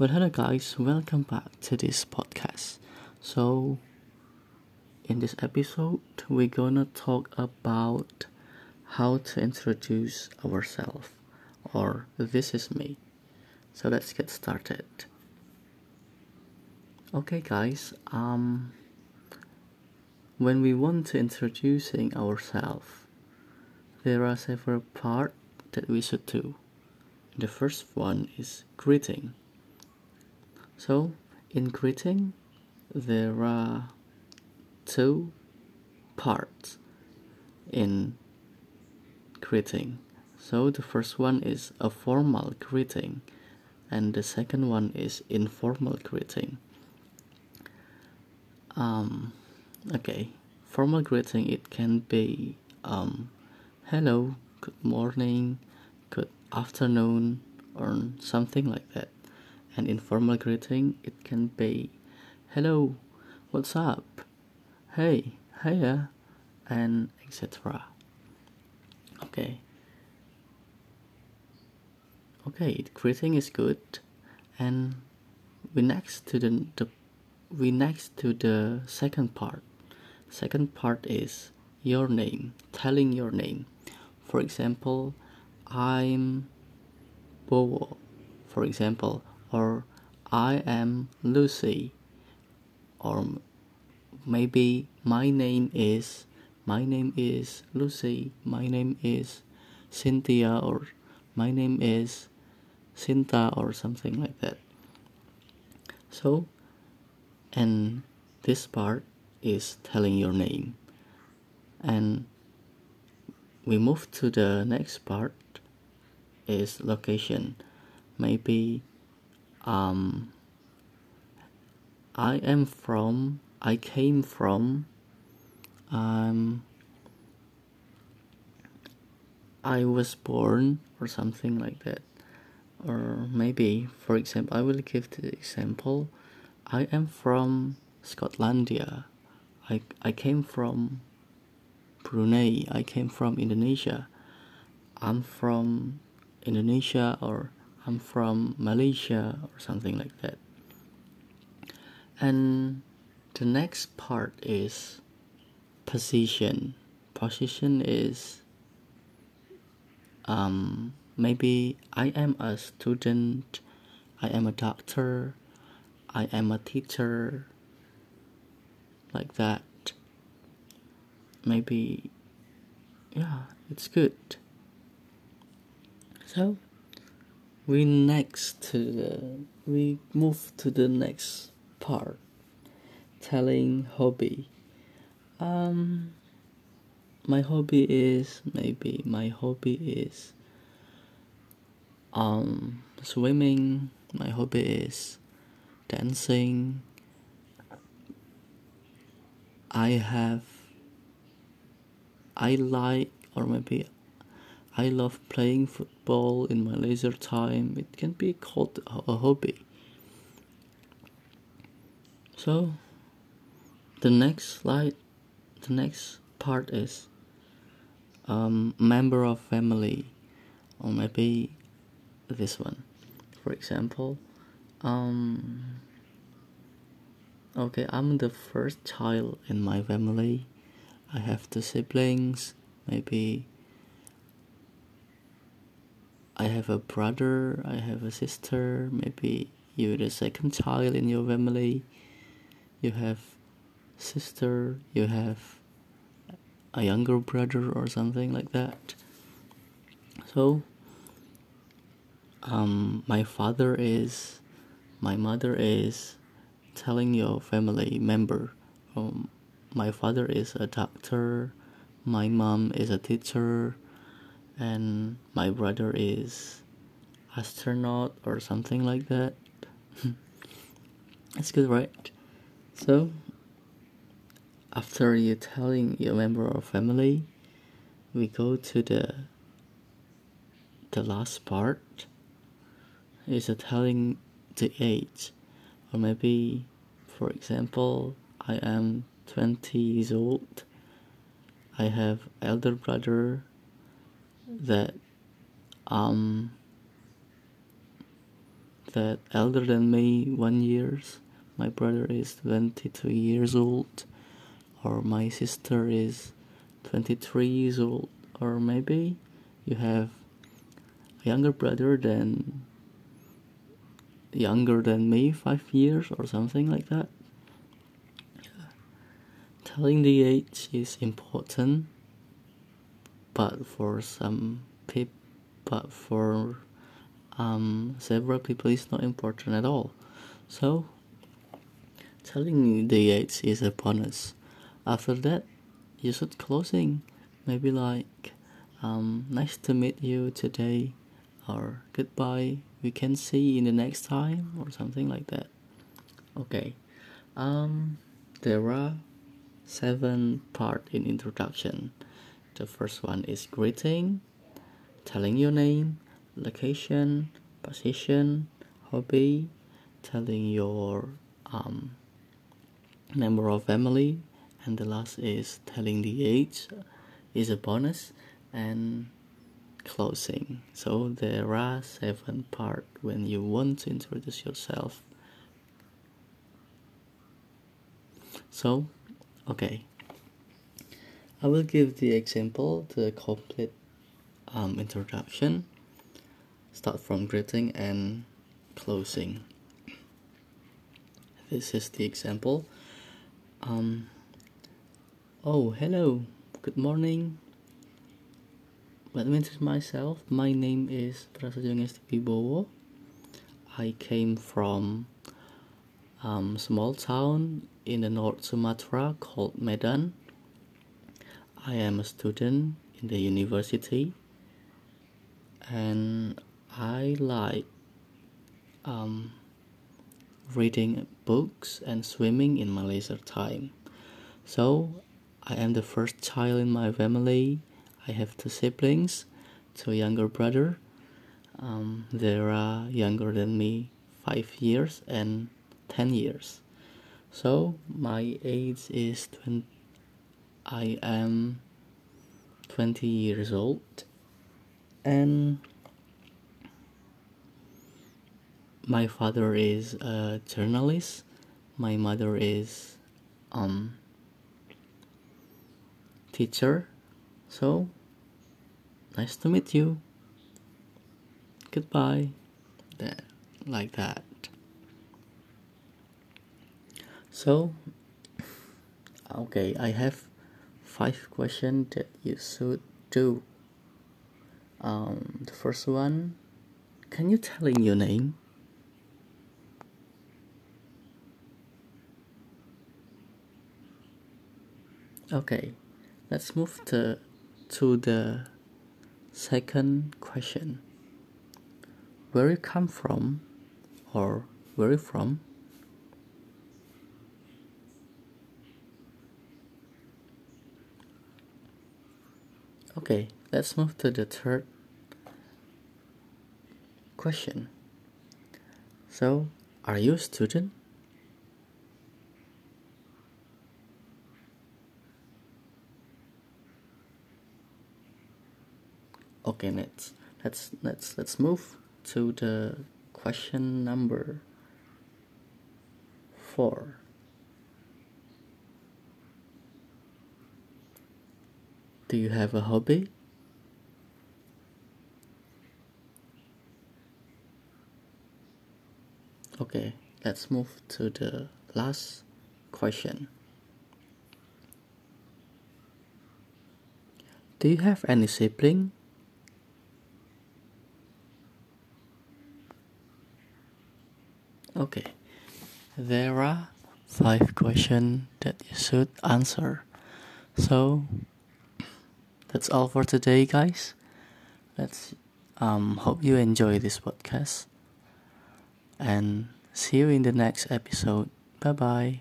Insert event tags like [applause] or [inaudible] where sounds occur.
Well, hello guys, welcome back to this podcast. So, in this episode, we're gonna talk about how to introduce ourselves, or this is me. So let's get started. Okay, guys. Um, when we want to introducing ourselves, there are several parts that we should do. The first one is greeting so in greeting, there are two parts in greeting. So the first one is a formal greeting, and the second one is informal greeting. Um, okay, formal greeting it can be um, hello, good morning, good afternoon, or something like that. An informal greeting, it can be hello, what's up, hey, hiya, and etc. Okay. Okay, greeting is good, and we next to the, the we next to the second part. Second part is your name, telling your name. For example, I'm Bowo. For example, or I am Lucy. Or maybe my name is my name is Lucy my name is Cynthia or my name is Cinta, or something like that. So and this part is telling your name. And we move to the next part is location. Maybe um, I am from, I came from, um, I was born or something like that. Or maybe, for example, I will give the example I am from Scotlandia. I, I came from Brunei. I came from Indonesia. I'm from Indonesia or I'm from Malaysia or something like that. And the next part is position. Position is um, maybe I am a student, I am a doctor, I am a teacher, like that. Maybe, yeah, it's good. So, we next to the we move to the next part. Telling hobby. Um my hobby is maybe my hobby is um swimming. My hobby is dancing. I have i like or maybe I love playing football in my leisure time. It can be called a hobby. So, the next slide, the next part is um, member of family, or maybe this one. For example, um, okay, I'm the first child in my family. I have two siblings, maybe I have a brother, I have a sister, maybe you're the second child in your family, you have sister, you have a younger brother or something like that. So um, my father is, my mother is telling your family member, um, my father is a doctor, my mom is a teacher, and my brother is astronaut or something like that. [laughs] It's good right? So after you telling your member of family we go to the the last part. Is telling the age. Or maybe for example i am 20 years old. I have elder brother that um that elder than me one years. My brother is 22 years old, or my sister is 23 years old, or maybe you have a younger brother than younger than me, five years or something like that. Telling the age is important, but for some people, but for um, several people, it's not important at all. So, telling the age is a bonus. After that, you should closing, maybe like, um, nice to meet you today, or goodbye. We can see in the next time, or something like that. Okay. Um, there are seven part in introduction. The first one is greeting, telling your name, location, position, hobby, telling your um, member of family, and the last is telling the age is a bonus and closing. So there are seven part when you want to introduce yourself. So, okay. I will give the example, the complete um, introduction. Start from greeting and closing. This is the example. Um, oh, hello, good morning. Let me introduce myself. My name is Prasetyo Ngesti I came from um, small town in the North Sumatra called Medan. I am a student in the university and I like um, reading books and swimming in my leisure time. So I am the first child in my family. I have two siblings, two younger brother. Um, they are younger than me five years and ten years. So my age is 20, I am 20 years old and my father is a journalist. My mother is um teacher. So nice to meet you. Goodbye. That like that. So okay i have five questions that you should do. Um, the first one can you tell in your name? Okay let's move to to the second question. Where you come from or where you from Okay, let's move to the third question. So, are you a student? Okay, let's let's let's let's move to the question number 4. Do you have a hobby? Okay, let's move to the last question. Do you have any sibling? Okay, there are five questions that you should answer. So that's all for today, guys. Let's um, hope you enjoy this podcast and see you in the next episode. Bye bye.